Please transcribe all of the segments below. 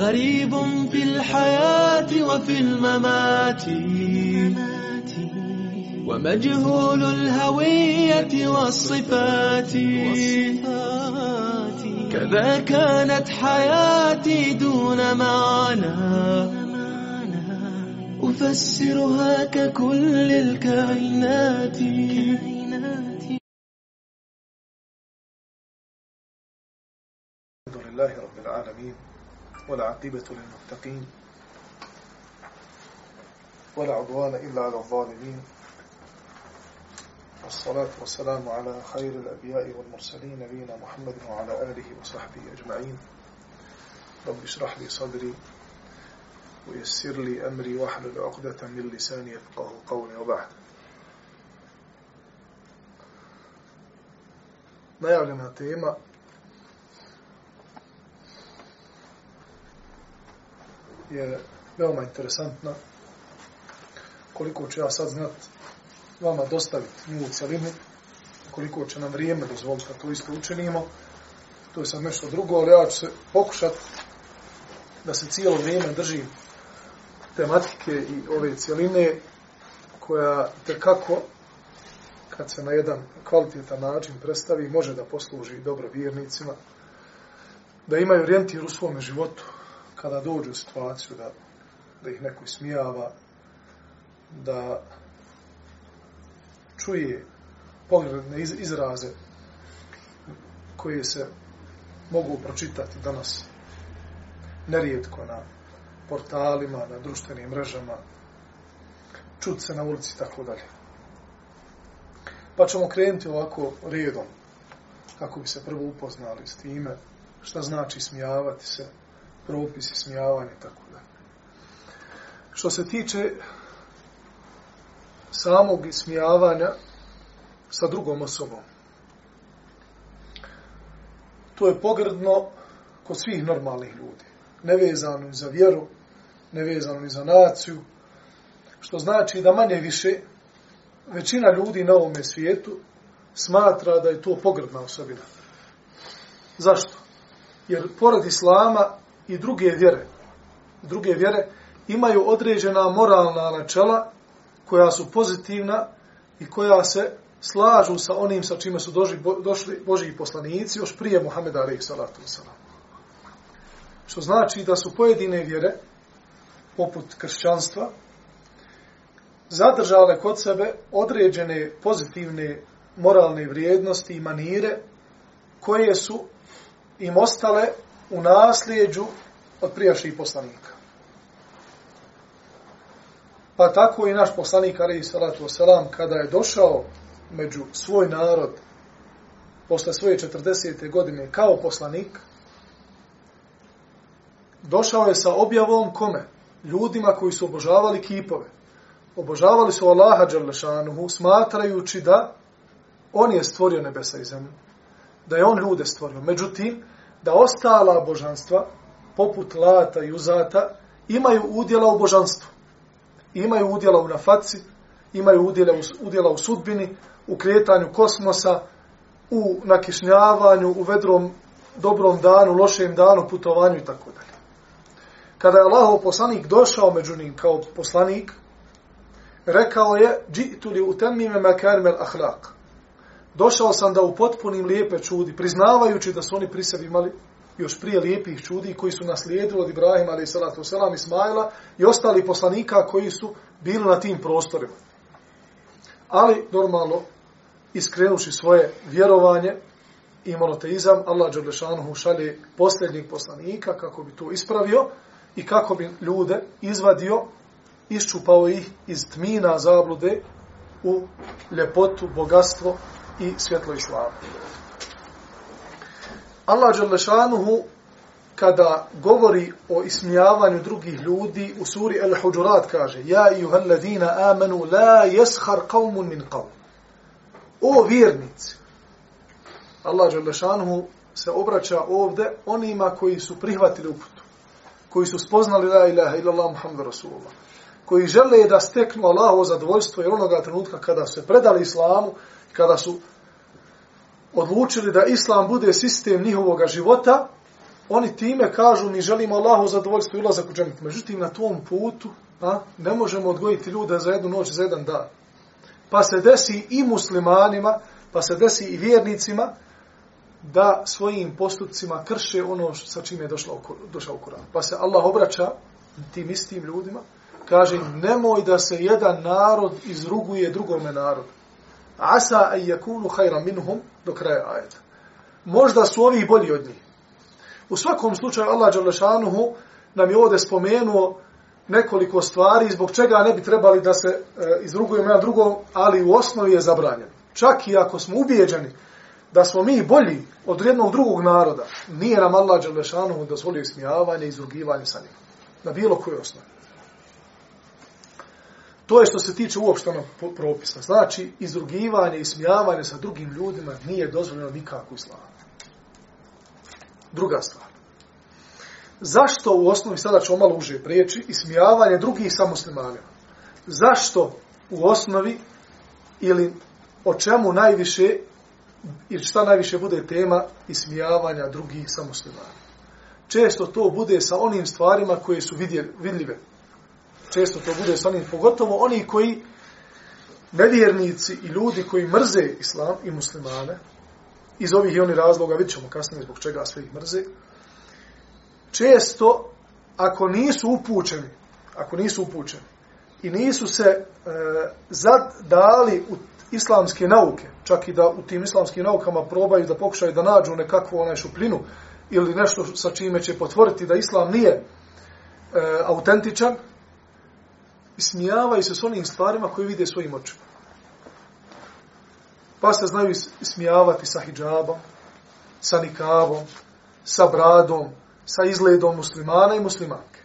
غريب في الحياة وفي الممات. ومجهول الهوية والصفات. كذا كانت حياتي دون معنى. أفسرها ككل الكائنات. الحمد لله رب العالمين. والعاقبة للمتقين ولا عدوان إلا على الظالمين والصلاة والسلام على خير الأنبياء والمرسلين نبينا محمد وعلى آله وصحبه أجمعين. رب اشرح لي صدري ويسر لي أمري واحلل عقدة من لساني يفقه قولي وبعد. Najavljena tema je veoma interesantna. Koliko ću ja sad znat vama dostaviti nju u celini, koliko će nam vrijeme dozvoliti da to isto učinimo, to je sad nešto drugo, ali ja ću se pokušat da se cijelo vrijeme držim tematike i ove cijeline koja tekako kad se na jedan kvalitetan način predstavi može da posluži dobro vjernicima da imaju orijentir u svome životu kada dođu u situaciju da, da ih neko smijava, da čuje pogledne izraze koje se mogu pročitati danas nerijetko na portalima, na društvenim mrežama, čut se na ulici i tako dalje. Pa ćemo krenuti ovako redom, kako bi se prvo upoznali s time, šta znači smijavati se, propis, smijavanje, tako da. Što se tiče samog smijavanja sa drugom osobom, to je pogrdno kod svih normalnih ljudi. Nevezano za vjeru, nevezano ni za naciju, što znači da manje više većina ljudi na ovome svijetu smatra da je to pogrdna osobina. Zašto? Jer pored Islama i druge vjere, druge vjere imaju određena moralna načela koja su pozitivna i koja se slažu sa onim sa čime su došli, došli Božji poslanici još prije Muhammeda alaih salatu wasalam. Što znači da su pojedine vjere poput kršćanstva, zadržale kod sebe određene pozitivne moralne vrijednosti i manire koje su im ostale u nasljeđu od prijašnjih poslanika. Pa tako i naš poslanik, ali salatu wasalam, kada je došao među svoj narod posle svoje 40. godine kao poslanik, došao je sa objavom kome? ljudima koji su obožavali kipove. Obožavali su Allaha Đalešanuhu, smatrajući da on je stvorio nebesa i zemlju. Da je on ljude stvorio. Međutim, da ostala božanstva, poput Lata i Uzata, imaju udjela u božanstvu. Imaju udjela u nafaci, imaju udjela u, udjela u sudbini, u kretanju kosmosa, u nakišnjavanju, u vedrom dobrom danu, lošem danu, putovanju i tako dalje kada je Allahov poslanik došao među njim kao poslanik, rekao je, džitu li utemmime mekarimel ahlak. Došao sam da upotpunim lijepe čudi, priznavajući da su oni pri sebi imali još prije lijepih čudi koji su naslijedili od Ibrahima, ali i salatu selam, Ismaila i ostali poslanika koji su bili na tim prostorima. Ali, normalno, iskrenuši svoje vjerovanje i monoteizam, Allah Đerlešanuhu šalje posljednjeg poslanika kako bi to ispravio, i kako bi ljude izvadio, iščupao ih iz tmina zablude u ljepotu, bogatstvo i svjetlo islama. Allah Đalešanuhu kada govori o ismijavanju drugih ljudi u suri El Huđurat kaže Ja i uhalladina amanu la jeshar qavmun min qavm. O vjernici. Allah Đalešanuhu se obraća ovde onima koji su prihvatili uputu koji su spoznali la ilaha illallah Muhammed Rasulullah, koji žele da steknu Allahovo zadovoljstvo jer onoga trenutka kada se predali islamu, kada su odlučili da islam bude sistem njihovog života, oni time kažu mi želimo Allahu zadovoljstvo i ulazak u džennet. Međutim, na tom putu a, ne možemo odgojiti ljude za jednu noć, za jedan dan. Pa se desi i muslimanima, pa se desi i vjernicima, da svojim postupcima krše ono sa čime je došlo, došao u Koran. Pa se Allah obraća tim istim ljudima, kaže nemoj da se jedan narod izruguje drugome narodu. Asa an yakunu khayran minhum do kraja ajeta. Možda su ovi bolji od njih. U svakom slučaju Allah dželle nam je ovdje spomenuo nekoliko stvari zbog čega ne bi trebali da se e, izrugujemo jedan drugom, ali u osnovi je zabranjeno. Čak i ako smo ubijeđeni da smo mi bolji od jednog drugog naroda, nije nam Allah dželle dozvolio smijavanje i izrugivanje sa njim. Na bilo kojoj osnovi. To je što se tiče uopštenog propisa. Znači, izrugivanje i smijavanje sa drugim ljudima nije dozvoljeno nikako u islamu. Druga stvar. Zašto u osnovi, sada ću malo uže prijeći, ismijavanje drugih sa muslimanima? Zašto u osnovi ili o čemu najviše ili šta najviše bude tema ismijavanja drugih sa muslimanima? Često to bude sa onim stvarima koje su vidljive često to bude sa njim, pogotovo oni koji nevjernici i ljudi koji mrze islam i muslimane, iz ovih i onih razloga, vidit ćemo kasnije zbog čega sve ih mrze, često, ako nisu upućeni, ako nisu upućeni, i nisu se e, zadali u islamske nauke, čak i da u tim islamskim naukama probaju da pokušaju da nađu nekakvu onaj šupljinu ili nešto sa čime će potvoriti da islam nije e, autentičan, ismijavaju se s onim stvarima koje vide svojim očima. Pa se znaju ismijavati sa hijabom, sa nikavom, sa bradom, sa izgledom muslimana i muslimanke.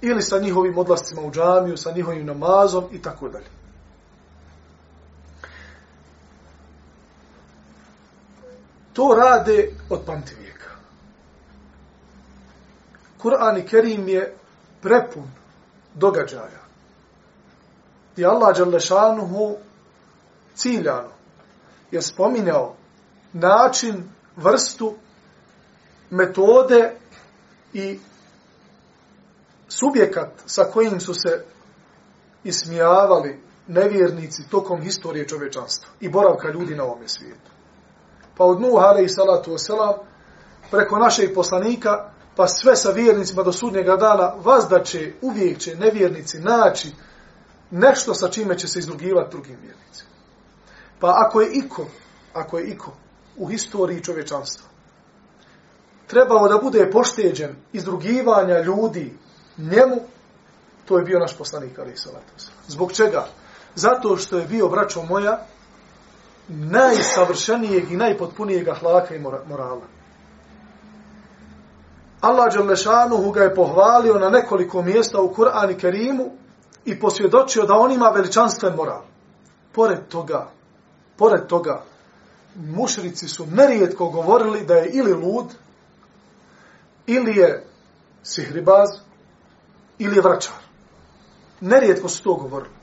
Ili sa njihovim odlascima u džamiju, sa njihovim namazom i tako dalje. To rade od pamtivijeka. Kur'an i Kerim je prepun događaja gdje Allah Đalešanuhu ciljano je spominjao način, vrstu, metode i subjekat sa kojim su se ismijavali nevjernici tokom historije čovečanstva i boravka ljudi na ovome svijetu. Pa od Nuh, i salatu wasalam, preko našeg poslanika, pa sve sa vjernicima do sudnjega dana, vazda će, uvijek će nevjernici naći nešto sa čime će se izrugivati drugim vjernicima. Pa ako je iko, ako je iko u historiji čovječanstva trebao da bude pošteđen izrugivanja ljudi njemu, to je bio naš poslanik Ali Salatos. Zbog čega? Zato što je bio, braćo moja, najsavršenijeg i najpotpunijeg ahlaka i morala. Allah Đalešanuhu ga je pohvalio na nekoliko mjesta u Kur'an i Kerimu i posvjedočio da on ima veličanstven moral. Pored toga, pored toga, mušrici su nerijetko govorili da je ili lud, ili je sihribaz, ili je vračar. Nerijetko su to govorili.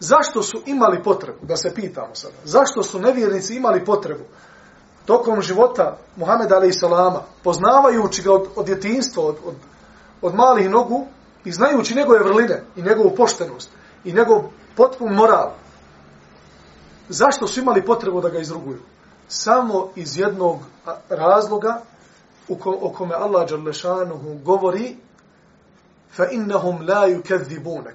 Zašto su imali potrebu, da se pitamo sada, zašto su nevjernici imali potrebu tokom života Muhameda alaih salama, poznavajući ga od, od djetinstva, od, od, od malih nogu, i znajući njegove vrline i njegovu poštenost i njegov potpun moral, zašto su imali potrebu da ga izruguju? Samo iz jednog razloga u ko, o kome Allah Đalešanuhu govori fa لَا la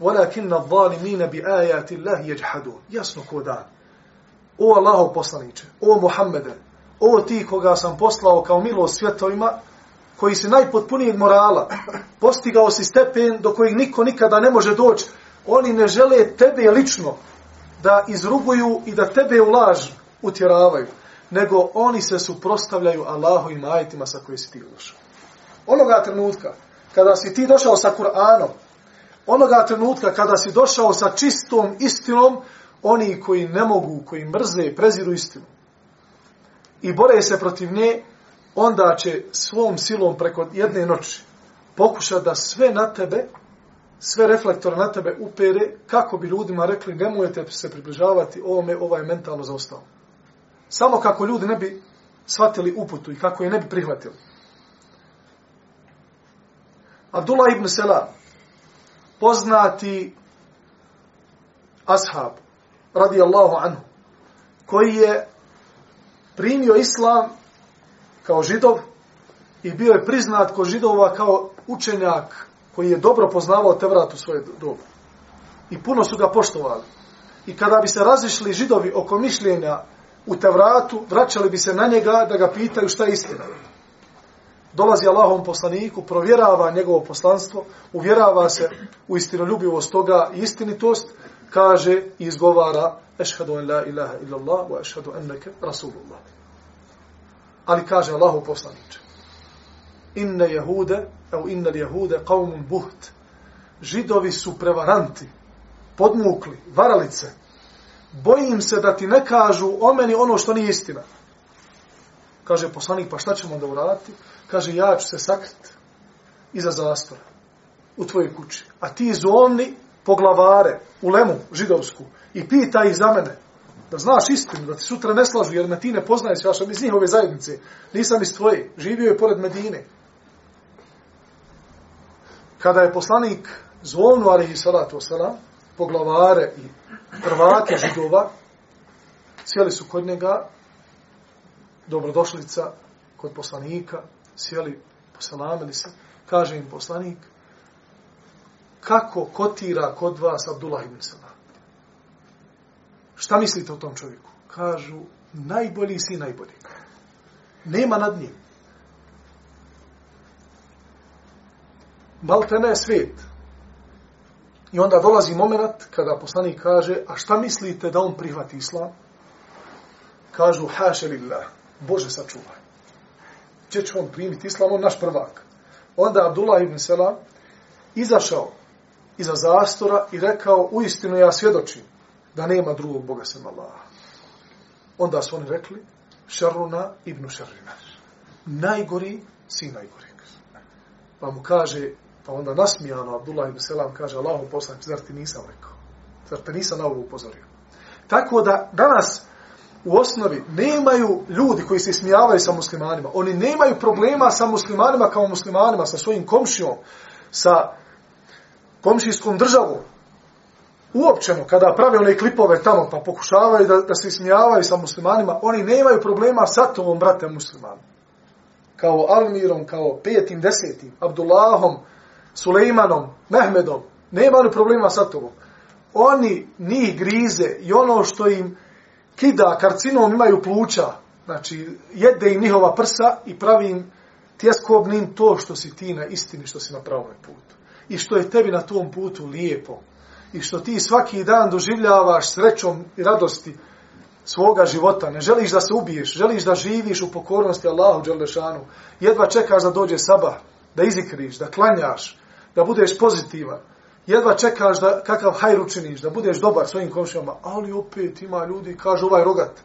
وَلَكِنَّ الظَّالِمِينَ بِآيَاتِ bi يَجْحَدُونَ Jasno ko dan. O Allahov poslaniče, o Muhammede, o ti koga sam poslao kao milost svjetovima, koji si najpotpunijeg morala, postigao si stepen do kojeg niko nikada ne može doći, oni ne žele tebe lično da izruguju i da tebe u laž utjeravaju, nego oni se suprostavljaju Allahu i majitima sa koji si ti došao. Onoga trenutka, kada si ti došao sa Kur'anom, onoga trenutka kada si došao sa čistom istinom, oni koji ne mogu, koji mrze, preziru istinu i bore se protiv nje, onda će svom silom preko jedne noći pokuša da sve na tebe, sve reflektore na tebe upere, kako bi ljudima rekli, nemojte se približavati ovome, ovaj je mentalno zaostao. Samo kako ljudi ne bi shvatili uputu i kako je ne bi prihvatili. Abdullah ibn Sela, poznati ashab, radijallahu anhu, koji je primio islam kao židov i bio je priznat kod židova kao učenjak koji je dobro poznavao Tevrat u svoje dobu. I puno su ga poštovali. I kada bi se razišli židovi oko mišljenja u Tevratu, vraćali bi se na njega da ga pitaju šta je istina. Dolazi Allahom poslaniku, provjerava njegovo poslanstvo, uvjerava se u istinoljubivost toga i istinitost, kaže i izgovara ešhadu en la ilaha illallah wa ešhadu enneke rasulullah. Ali kaže Allahu poslaniče, inne jehude, evo inne jehude, qavmun buht, židovi su prevaranti, podmukli, varalice, bojim se da ti ne kažu o meni ono što nije istina. Kaže poslanik, pa šta ćemo da uraditi? Kaže, ja ću se sakriti iza zastora u tvojoj kući. A ti zovni poglavare u lemu židovsku i pita ih za mene. Da znaš istinu, da ti sutra ne slažu, jer me ti ne poznaješ, ja sam iz njihove zajednice. Nisam iz tvoje. Živio je pored Medine. Kada je poslanik zvonu, ali i salatu wasalam, poglavare i prvake židova, sjeli su kod njega, dobrodošlica kod poslanika, sjeli, poselamili se, kaže im poslanik, kako kotira kod vas Abdullah ibn Salam? Šta mislite o tom čovjeku? Kažu, najbolji si najbolji. Nema nad njim. Maltene je svijet. I onda dolazi moment kada poslanik kaže, a šta mislite da on prihvati islam? Kažu, haše lillah, Bože sačuvaj. Gdje će on primiti islam? On naš prvak. Onda Abdullah ibn Selam izašao iza zastora i rekao, u istinu ja svjedočim da nema drugog Boga sem Allaha. Onda su oni rekli, šaruna ibn šarina. Najgori si najgori. Pa mu kaže, Pa onda nasmijano Abdullah ibn Selam kaže Allahu poslanik, zar ti nisam rekao? Zar te nisam na ovo upozorio? Tako da danas u osnovi nemaju ljudi koji se smijavaju sa muslimanima. Oni nemaju problema sa muslimanima kao muslimanima, sa svojim komšijom, sa komšijskom državom. Uopćeno, kada prave one klipove tamo pa pokušavaju da, da se smijavaju sa muslimanima, oni nemaju problema sa tomom brate, muslimanom. Kao Almirom, kao petim, desetim, Abdullahom, Sulejmanom, Mehmedom, Nemaju problema sa tomom. Oni njih grize i ono što im kida karcinom imaju pluća, znači jede im njihova prsa i pravi im tjeskobnim to što si ti na istini, što si na pravom putu. I što je tebi na tom putu lijepo. I što ti svaki dan doživljavaš srećom i radosti svoga života. Ne želiš da se ubiješ, želiš da živiš u pokornosti Allahu Đalešanu. Jedva čekaš da dođe sabah, da izikriš, da klanjaš, da budeš pozitivan. Jedva čekaš da kakav hajr učiniš, da budeš dobar svojim komšijama, ali opet ima ljudi, kaže ovaj rogat.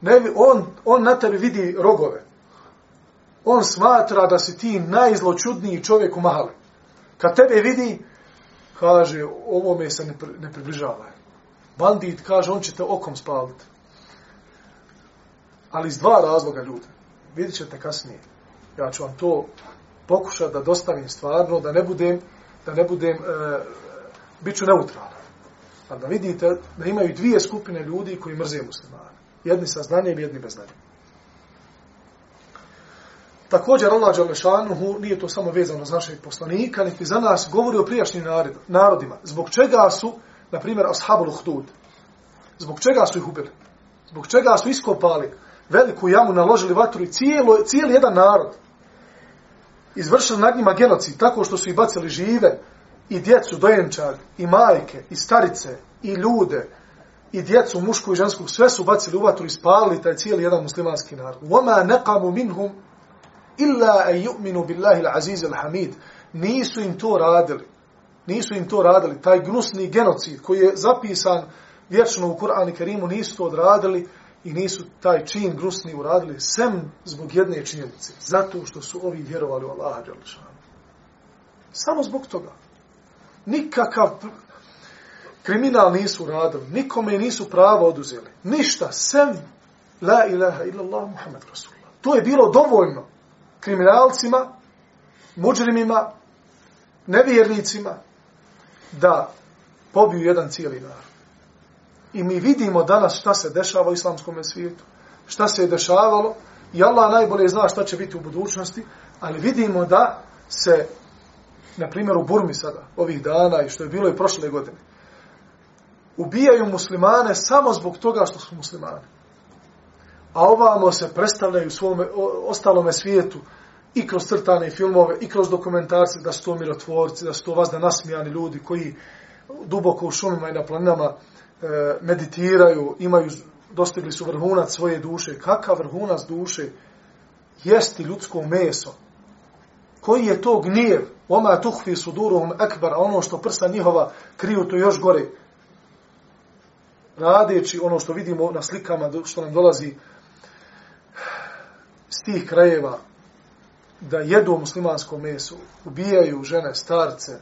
Ne, on, on na tebi vidi rogove. On smatra da si ti najzločudniji čovjek u mahali. Kad tebe vidi, kaže, ovo me se ne, ne približava. Bandit kaže, on će te okom spaliti. Ali iz dva razloga ljudi. Vidjet ćete kasnije. Ja ću vam to pokušati da dostavim stvarno, da ne budem, da ne budem, e, bit ću neutralan. A da vidite da imaju dvije skupine ljudi koji mrze muslimane. Jedni sa znanjem, jedni bez znanjem. Također Allah Đalešanuhu nije to samo vezano za našeg poslanika, niti za nas govori o prijašnjim narodima. Zbog čega su, na primjer, ashabul uhdud, zbog čega su ih ubili? Zbog čega su iskopali veliku jamu, naložili vatru i cijelo, cijeli jedan narod, izvršili nad njima genocid tako što su ih bacili žive i djecu, dojenčar, i majke, i starice, i ljude, i djecu, mušku i žensku, sve su bacili u vatru i spalili taj cijeli jedan muslimanski narod. وَمَا نَقَمُ مِنْهُمْ illa an yu'minu billahi al-aziz al-hamid. Nisu im to radili. Nisu im to radili. Taj gnusni genocid koji je zapisan vječno u Kur'anu Kerimu nisu to odradili i nisu taj čin gnusni uradili sem zbog jedne činjenice. Zato što su ovi vjerovali u Allaha dželešanu samo zbog toga. Nikakav kriminal nisu uradili nikome nisu pravo oduzeli. Ništa sem la ilaha illallah muhammed rasulullah. To je bilo dovoljno kriminalcima, muđrimima, nevjernicima da pobiju jedan cijeli narod. I mi vidimo danas šta se dešava u islamskom svijetu, šta se je dešavalo, i Allah najbolje zna šta će biti u budućnosti, ali vidimo da se, na primjer u Burmi sada, ovih dana i što je bilo i prošle godine, ubijaju muslimane samo zbog toga što su muslimani. A ovamo se predstavljaju svome, ostalome svijetu i kroz crtane filmove, i kroz dokumentarce, da su to mirotvorci, da su to vas da nasmijani ljudi koji duboko u šumima i na planinama e, meditiraju, imaju, dostigli su vrhunac svoje duše. Kakav vrhunac duše jesti ljudsko meso? Koji je to gnjev? Oma tuhfi suduruhum akbar ekbar, a ono što prsa njihova kriju to još gore. Radeći ono što vidimo na slikama što nam dolazi s tih krajeva, da jedu muslimansko meso, ubijaju žene, starce,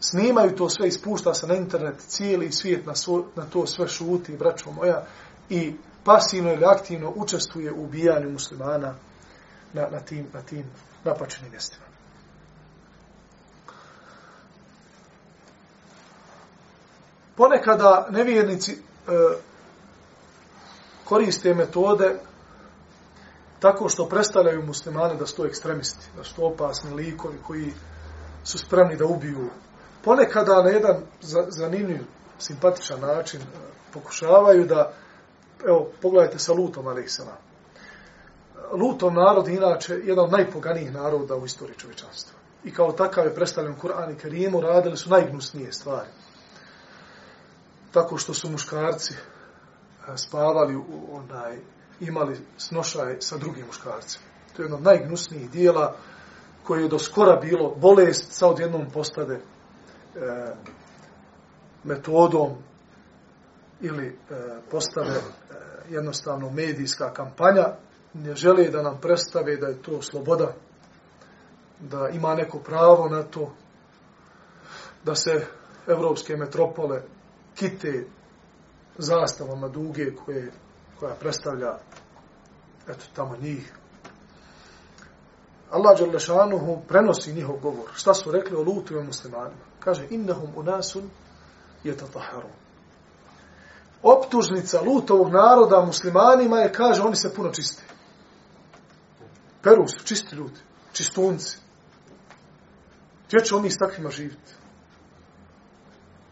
snimaju to sve, ispušta se na internet, cijeli svijet na, svo, na to sve šuti, braćo moja, i pasivno ili aktivno učestvuje u ubijanju muslimana na, na tim, na tim napačenim mjestima. Ponekada nevjernici e, koriste metode tako što predstavljaju muslimane da su to ekstremisti, da su to opasni likovi koji su spremni da ubiju. Ponekada na jedan zanimljiv, simpatičan način e, pokušavaju da, evo, pogledajte sa Lutom, Aleksana. Lutom narod inače jedan od najpoganijih naroda u istoriji čovečanstva. I kao takav je predstavljen Kur'an i Kerimu, radili su najgnusnije stvari. Tako što su muškarci e, spavali u onaj imali snošaj sa drugim muškarcima. To je jedno od najgnusnijih dijela koje je do skora bilo bolest, sa odjednom postade e, metodom ili e, postave e, jednostavno medijska kampanja, ne žele da nam predstave da je to sloboda, da ima neko pravo na to, da se evropske metropole kite zastavama duge koje koja predstavlja eto tamo njih. Allah Đalešanuhu prenosi njihov govor. Šta su rekli o lutu i muslimanima? Kaže, innahum unasun je tataharu. Optužnica lutovog naroda muslimanima je, kaže, oni se puno čiste. Peru su čisti ljudi, čistunci. Gdje će oni s takvima živjeti?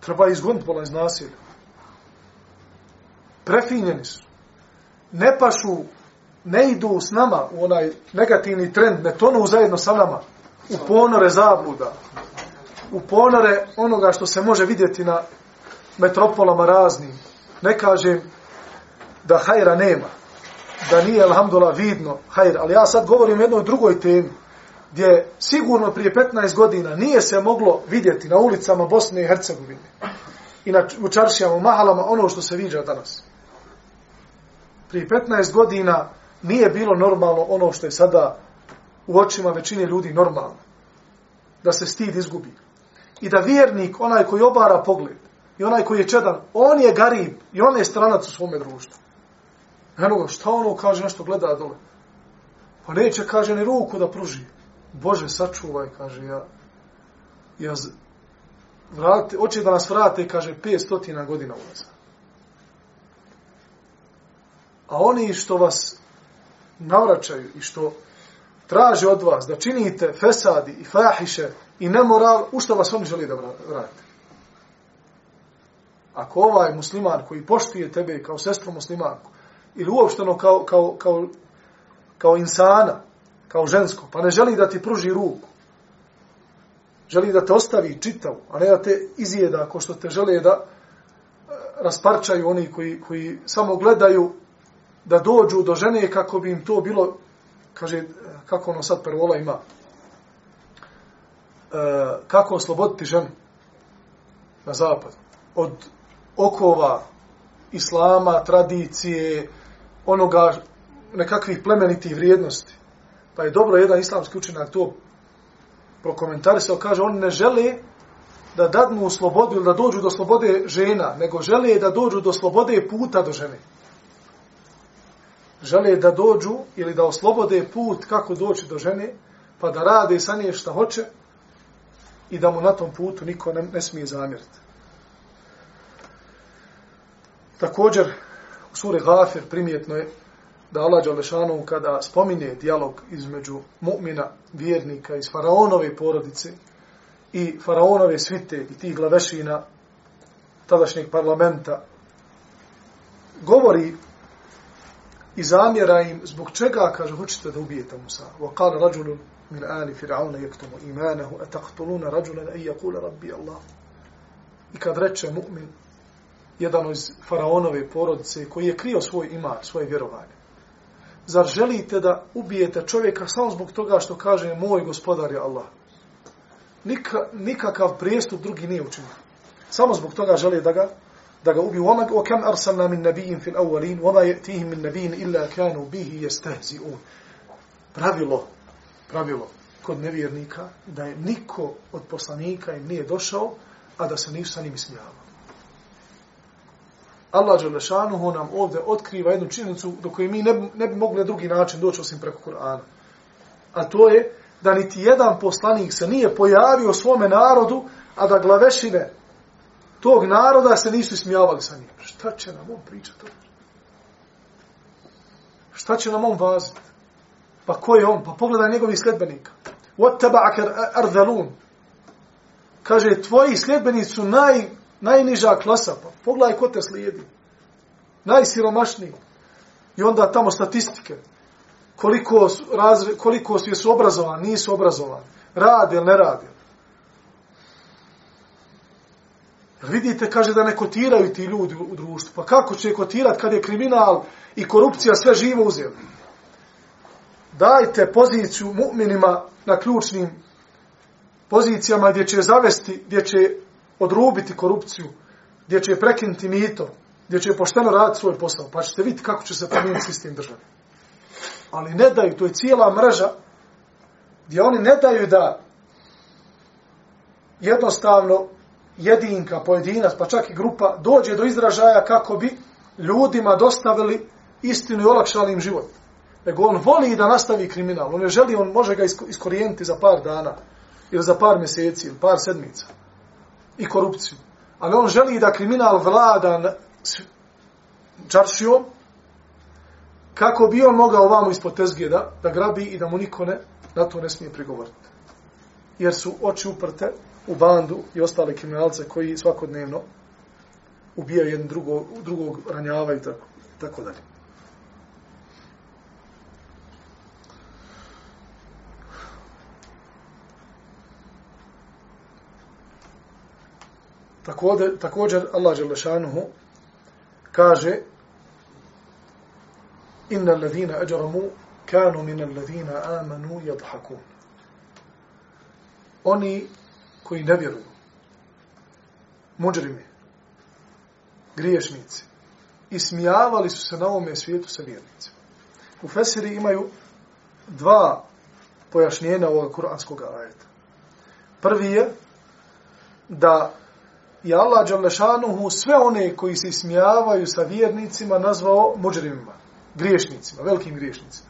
Treba izgoniti pola iz nasilja. Prefinjeni su ne pašu, ne idu s nama u onaj negativni trend, ne tonu zajedno sa nama. U ponore zabluda, u ponore onoga što se može vidjeti na metropolama raznim. Ne kažem da hajra nema, da nije, alhamdulillah, vidno hajra, ali ja sad govorim o jednoj drugoj temi, gdje sigurno prije 15 godina nije se moglo vidjeti na ulicama Bosne i Hercegovine i na učaršijama, u mahalama, ono što se viđa danas prije 15 godina nije bilo normalno ono što je sada u očima većine ljudi normalno. Da se stid izgubi. I da vjernik, onaj koji obara pogled, i onaj koji je čedan, on je garib i on je stranac u svome društvu. Eno ga, šta ono kaže, nešto gleda dole. Pa neće, kaže, ni ruku da pruži. Bože, sačuvaj, kaže, ja, ja vrati, oče da nas vrate, kaže, 500 godina ulazak. A oni što vas navraćaju i što traže od vas da činite fesadi i fahiše i nemoral, u što vas oni želi da vratite? Ako ovaj musliman koji poštuje tebe kao sestru muslimanku ili uopšteno kao, kao, kao, kao insana, kao žensko, pa ne želi da ti pruži ruku, želi da te ostavi čitav, a ne da te izjeda ako što te žele da eh, rasparčaju oni koji, koji samo gledaju da dođu do žene kako bi im to bilo, kaže, kako ono sad prvola ima, e, kako osloboditi ženu na zapad od okova islama, tradicije, onoga nekakvih plemenitih vrijednosti. Pa je dobro jedan islamski učenak to prokomentarisao, kaže, oni ne žele da dadnu slobodu ili da dođu do slobode žena, nego žele da dođu do slobode puta do žene žele da dođu ili da oslobode put kako doći do žene, pa da rade sa nje šta hoće, i da mu na tom putu niko ne, ne smije zamjeriti. Također, u suri Gafir primjetno je da Allah Đalešanu kada spominje dijalog između mu'mina, vjernika iz faraonove porodice i faraonove svite i tih glavešina tadašnjeg parlamenta, govori i zamjera im zbog čega, kaže, hoćete da ubijete Musa. Wa qala rađulun min ali fir'auna jektumu imanahu, ataqtuluna rajulan an yaqula rabbi Allah. I kad reče mu'min, jedan iz faraonove porodice koji je krio svoj iman, svoje vjerovanje. Zar želite da ubijete čovjeka samo zbog toga što kaže moj gospodar je Allah? Nika, nikakav prijestup drugi nije učinio. Samo zbog toga želi da ga da ga ubiju. Oma, o kam arsalna min nabijin fil awwalin wama yatihim min nabiyyin illa kanu bihi yastehzi'un. Pravilo, pravilo kod nevjernika da je niko od poslanika im nije došao, a da se nisu sa njim smijavali. Allah Đelešanuhu nam ovdje otkriva jednu činjenicu do koje mi ne, ne bi mogli na drugi način doći osim preko Kur'ana. A to je da niti jedan poslanik se nije pojavio svome narodu, a da glavešine tog naroda se nisu smijavali sa njim. Šta će nam on pričati? Šta će nam on vaziti? Pa ko je on? Pa pogledaj njegovih sljedbenika. وَتَّبَعَكَ أَرْذَلُونَ Kaže, tvoji sljedbenici su naj, najniža klasa. Pa pogledaj ko te slijedi. Najsiromašniji. I onda tamo statistike. Koliko, razre, koliko su obrazovani, nisu obrazovani. Rade ili ne rade. Vidite, kaže da ne kotiraju ti ljudi u društvu. Pa kako će kotirati kad je kriminal i korupcija sve živo uzeli? Dajte poziciju mu'minima na ključnim pozicijama gdje će zavesti, gdje će odrubiti korupciju, gdje će prekinuti mito, gdje će pošteno raditi svoj posao. Pa ćete vidjeti kako će se promijeniti sistem države. Ali ne daju, to je cijela mreža gdje oni ne daju da jednostavno jedinka, pojedinac, pa čak i grupa, dođe do izražaja kako bi ljudima dostavili istinu i olakšali im život. Nego on voli da nastavi kriminal. On ne želi, on može ga iskorijeniti za par dana, ili za par mjeseci, ili par sedmica. I korupciju. Ali on želi da kriminal vlada čaršijom, kako bi on mogao ovamo ispod tezge da, da grabi i da mu niko ne, na to ne smije prigovoriti. Jer su oči uprte u bandu i ostale kriminalce koji svakodnevno ubijaju jedan drugo, drugog, ranjavaju i tako, tako dalje. Također, također Allah Đelešanuhu kaže Inna alladhina ajramu kanu min alladhina amanu yadhakun. Oni koji ne vjeruju. Muđrimi. Griješnici. I smijavali su se na ovome svijetu sa vjernicima. U Fesiri imaju dva pojašnjenja ovog kuranskog ajeta. Prvi je da je Allah Đalešanuhu sve one koji se smijavaju sa vjernicima nazvao muđrimima, griješnicima, velikim griješnicima.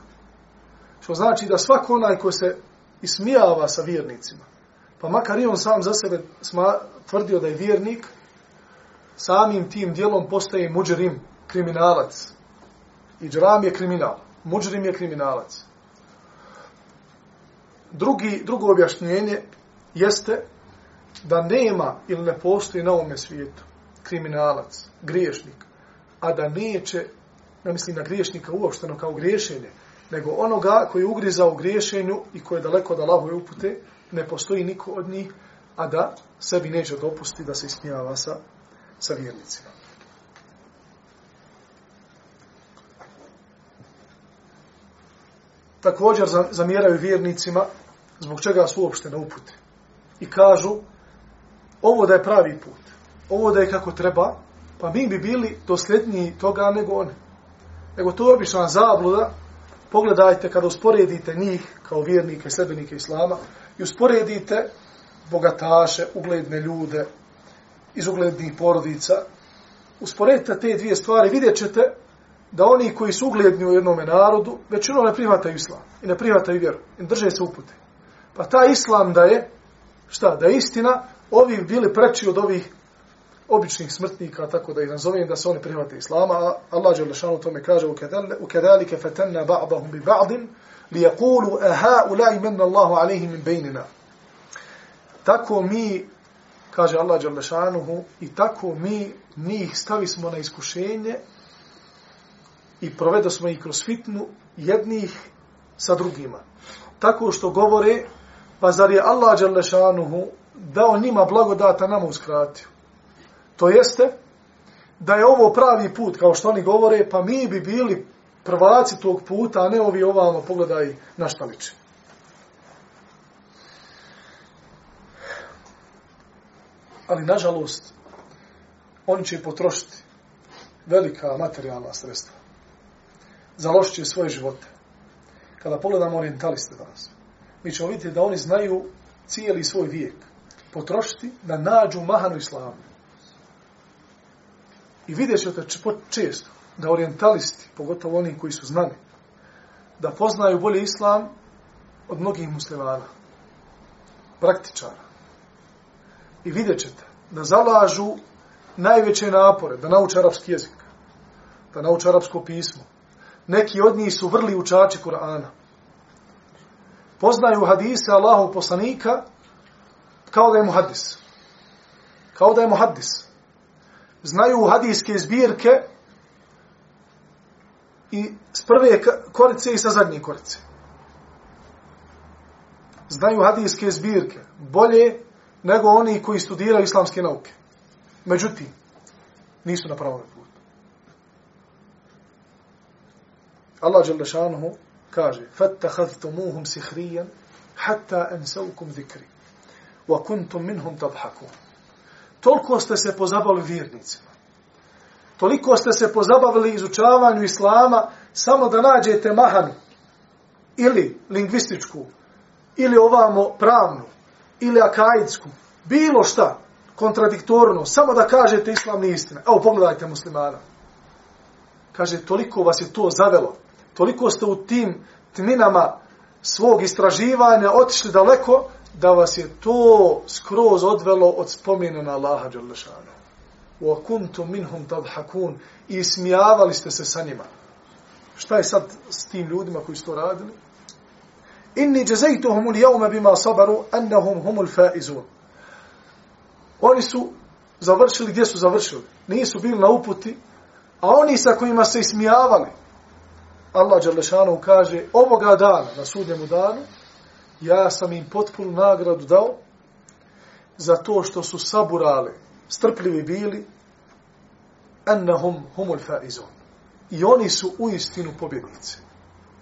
Što znači da svako onaj ko se ismijava sa vjernicima, Pa makar i on sam za sebe sma, tvrdio da je vjernik, samim tim dijelom postaje muđerim, kriminalac. I džram je kriminal. Muđerim je kriminalac. Drugi, drugo objašnjenje jeste da nema ili ne postoji na ovome svijetu kriminalac, griješnik, a da neće, ne mislim na griješnika uopšteno kao griješenje, nego onoga koji ugriza u griješenju i koji je daleko od Allahove upute, ne postoji niko od njih, a da sebi neće dopusti da se ismijava sa, sa vjernicima. Također zamjeraju vjernicima zbog čega su uopšte na upute. I kažu, ovo da je pravi put, ovo da je kako treba, pa mi bi bili dosljedniji toga nego one. Nego to je obična zabluda, pogledajte kada usporedite njih kao vjernike i sljedbenike Islama, i usporedite bogataše, ugledne ljude iz uglednih porodica, usporedite te dvije stvari, vidjet ćete da oni koji su ugledni u jednom narodu, većinom ne prihvataju islam i ne prihvataju vjeru i drže se upute. Pa ta islam da je šta, da je istina, ovi bili preči od ovih običnih smrtnika, tako da ih nazovem, da se oni prihvate islama, a Allah Đelešanu tome kaže, u kedalike fetenna ba'dahum bi ba'din, li jakulu, aha, ulai menna Allahu alihim min bejnina. Tako mi, kaže Allah Đelešanuhu, i tako mi njih stavi smo na iskušenje i provedo smo ih kroz fitnu jednih sa drugima. Tako što govore, pa zar je Allah Đelešanuhu dao njima blagodata nam uskratio. To jeste, da je ovo pravi put, kao što oni govore, pa mi bi bili prvaci tog puta, a ne ovi ovamo, pogledaj na šta liči. Ali, nažalost, oni će potrošiti velika materijalna sredstva. Zalošit će svoje živote. Kada pogledamo orientaliste danas, mi ćemo vidjeti da oni znaju cijeli svoj vijek potrošiti da nađu mahanu islamu. I vidjet ćete često da orientalisti, pogotovo oni koji su znani, da poznaju bolje islam od mnogih muslimana, praktičara. I vidjet ćete da zalažu najveće napore da nauče arapski jezik, da nauče arapsko pismo. Neki od njih su vrli učači Kur'ana. Poznaju hadise Allahov poslanika kao da je muhaddis. Kao da je muhaddis znaju hadijske zbirke i s prve korice i sa zadnje korice. Znaju hadijske zbirke bolje nego oni koji studiraju islamske nauke. Međutim, nisu na pravom putu. Allah Đalešanuhu kaže فَتَّخَذْتُمُوهُمْ سِحْرِيًا حَتَّى أَنْسَوْكُمْ ذِكْرِ وَكُنْتُمْ مِنْهُمْ تَضْحَكُونَ toliko ste se pozabavili vjernicima. Toliko ste se pozabavili izučavanju islama samo da nađete mahanu ili lingvističku ili ovamo pravnu ili akaidsku, bilo šta kontradiktorno, samo da kažete islam nije istina. Evo, pogledajte muslimana. Kaže, toliko vas je to zavelo. Toliko ste u tim tminama svog istraživanja otišli daleko da vas je to skroz odvelo od spomena na Allaha Đalešanu. Wa مِنْهُمْ minhum i smijavali ste se sa njima. Šta je sad s tim ljudima koji su to radili? Inni jazaytuhum al-yawma bima sabaru annahum humul faizun. Oni su završili gdje su završili. Nisu bili na uputi, a oni sa kojima se ismijavali. Allah dželle kaže ovoga dana na sudnjem danu ja sam im potpunu nagradu dao za to što su saburali, strpljivi bili, ennahum humul faizun. I oni su u istinu pobjednici.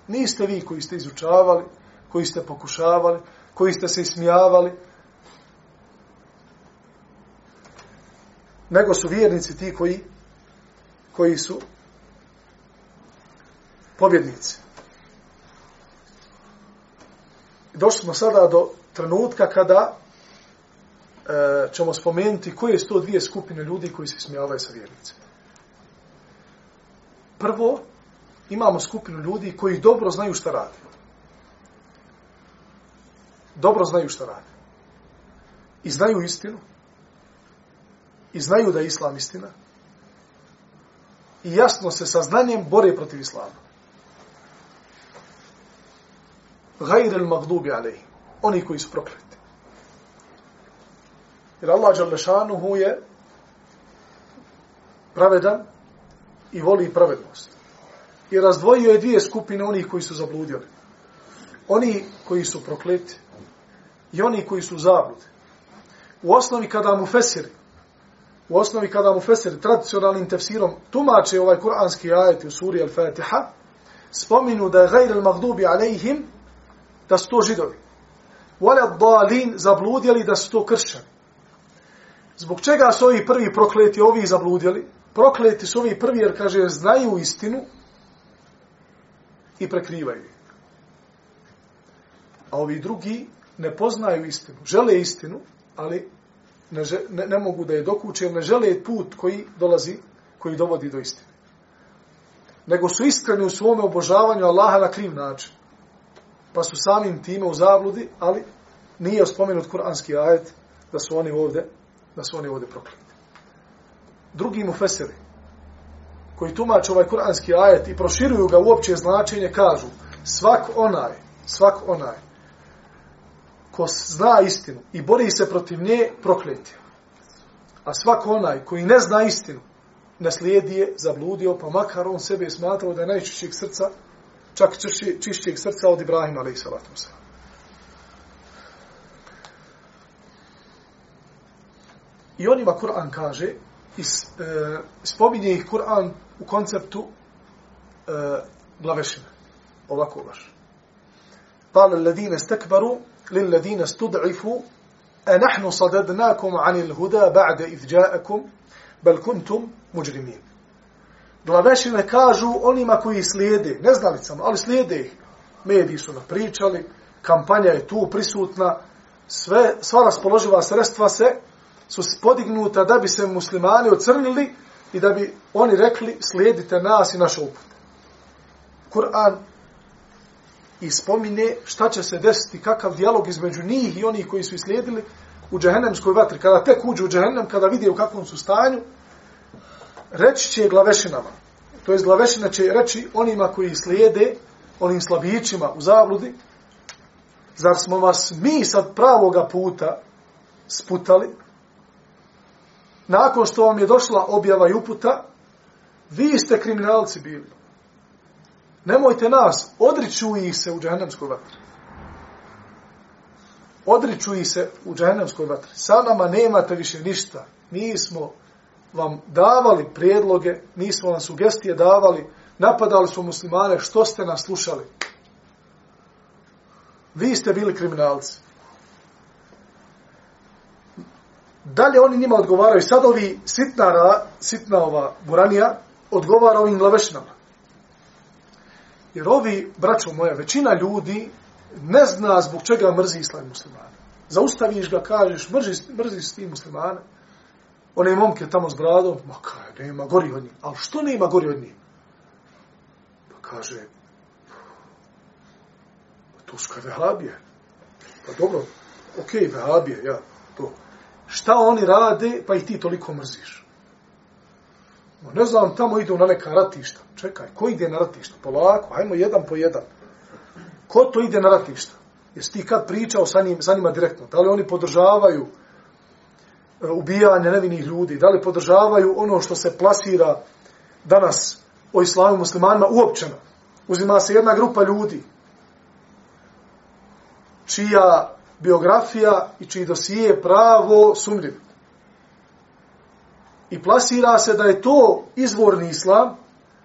Niste vi koji ste izučavali, koji ste pokušavali, koji ste se ismijavali, nego su vjernici ti koji, koji su pobjednici došli smo sada do trenutka kada E, ćemo spomenuti koje su to dvije skupine ljudi koji se smijavaju sa vjernicima. Prvo, imamo skupinu ljudi koji dobro znaju šta rade. Dobro znaju šta rade. I znaju istinu. I znaju da je islam istina. I jasno se sa znanjem bore protiv islama. gajr il magdubi alejhi. Oni koji su prokleti. Jer Allah Đalešanuhu je pravedan i voli pravednost. I razdvojio je dvije skupine onih koji su zabludili. Oni koji su prokleti i oni koji su zabludi. U osnovi kada mu fesiri, u osnovi kada mu fesiri tradicionalnim tefsirom tumače ovaj kuranski ajet u suri Al-Fatiha, spominu da je gajr al-magdubi alejhim da su to židovi. Vole dalin zabludjeli da su to kršćani. Zbog čega su ovi prvi prokleti, ovi zabludjeli? Prokleti su ovi prvi jer, kaže, znaju istinu i prekrivaju. A ovi drugi ne poznaju istinu. Žele istinu, ali ne, ne, ne mogu da je dokuče, ne žele put koji dolazi, koji dovodi do istine. Nego su iskreni u svome obožavanju Allaha na kriv način pa su samim time u zabludi, ali nije spomenut kuranski ajet da su oni ovde, da su oni ovde prokleti. Drugi mu feseri, koji tumače ovaj kuranski ajet i proširuju ga u opće značenje, kažu svak onaj, svak onaj, ko zna istinu i bori se protiv nje, prokleti. A svak onaj koji ne zna istinu, ne slijedi je, zabludio, pa makar on sebe smatrao da je najčišćeg srca, čak čišćeg srca od Ibrahima, ali i salatu I onima Kur'an kaže, is, e, spominje ih Kur'an u konceptu e, glavešine. Ovako baš. Pala ladine stekbaru, lil ladine stud'ifu, a nahnu sadadnakum anil huda ba'de izja'akum, bel kuntum muđrimin. Glavešine kažu onima koji slijede, neznalicama, ali slijede ih. Mediji su napričali, kampanja je tu prisutna, sve, sva raspoloživa sredstva se su spodignuta da bi se muslimani ocrnili i da bi oni rekli slijedite nas i naš uput. Kur'an ispomine šta će se desiti, kakav dijalog između njih i onih koji su islijedili u džehennemskoj vatri. Kada tek uđu u džehennem, kada vide u kakvom su stanju, reći će glavešinama. To je glavešina će reći onima koji slijede, onim slabićima u zabludi, zar smo vas mi sad pravoga puta sputali, nakon što vam je došla objava i uputa, vi ste kriminalci bili. Nemojte nas, odriču ih se u džahennemskoj vatri. Odriču ih se u džahennemskoj vatri. Sa nama nemate više ništa. Mi smo vam davali prijedloge, mi smo vam sugestije davali, napadali smo muslimane, što ste nas slušali? Vi ste bili kriminalci. Dalje oni njima odgovaraju, sad ovi sitnara, sitna ova buranija, odgovara ovim glavešnama. Jer ovi, braćo moje, većina ljudi ne zna zbog čega mrzi islam muslimana. Zaustaviš ga, kažeš, mrziš, mrziš ti muslimana, muslimane. One momke tamo s bradom, ma kaj, nema gori od njih. Ali što nema gori od njih? Pa kaže, pa to su kaj vehabije. Pa dobro, okej, okay, vehabije, ja, to šta oni rade, pa ih ti toliko mrziš. No, ne znam, tamo idu na neka ratišta. Čekaj, ko ide na ratišta? Polako, hajmo jedan po jedan. Ko to ide na ratišta? Jesi ti kad pričao sa, njim, sa njima direktno? Da li oni podržavaju e, ubijanje nevinih ljudi? Da li podržavaju ono što se plasira danas o islamu muslimanima uopćeno? Uzima se jedna grupa ljudi čija biografija i čiji dosije pravo sumljiv. I plasira se da je to izvorni islam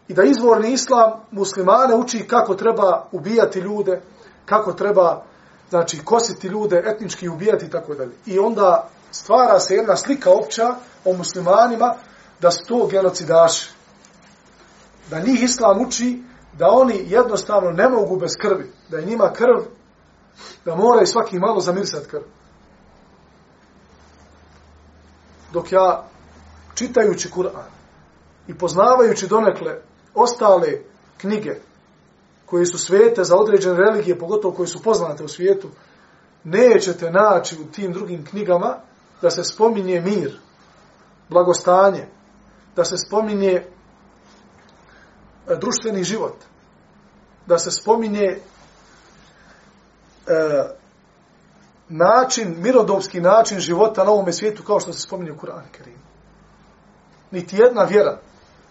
i da izvorni islam muslimane uči kako treba ubijati ljude, kako treba znači kositi ljude, etnički ubijati i tako dalje. I onda stvara se jedna slika opća o muslimanima da su to genocidaši. Da njih islam uči da oni jednostavno ne mogu bez krvi, da je njima krv da mora i svaki malo zamirsat krv. Dok ja, čitajući Kur'an i poznavajući donekle ostale knjige koje su svete za određene religije, pogotovo koje su poznate u svijetu, nećete naći u tim drugim knjigama da se spominje mir, blagostanje, da se spominje e, društveni život, da se spominje e, način, mirodovski način života na ovome svijetu, kao što se spominje u Kur'anu Kerimu. Niti jedna vjera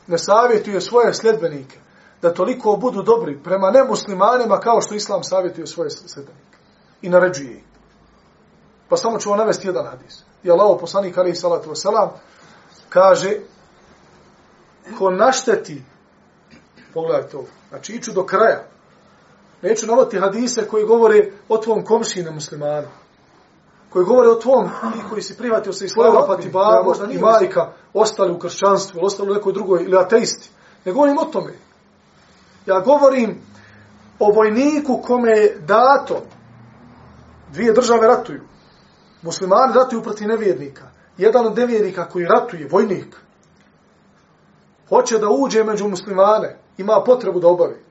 ne savjetuje svoje sljedbenike da toliko budu dobri prema nemuslimanima kao što Islam savjetuje svoje sljedbenike. I naređuje ih. Pa samo ću vam navesti jedan hadis. I Allah, poslanik alaihi salatu wasalam, kaže ko našteti pogledajte ovo, znači iću do kraja, Neću navoditi hadise koji govore o tvom komšine muslimanu. Koji govore o tvom i koji si prihvatio se islama, pa ti babo ja, i majka ostali u kršćanstvu, ili ostali u nekoj drugoj, ili ateisti. Ne govorim o tome. Ja govorim o vojniku kome je dato dvije države ratuju. Muslimani ratuju proti nevjernika. Jedan od nevjernika koji ratuje, vojnik, hoće da uđe među muslimane, ima potrebu da obavi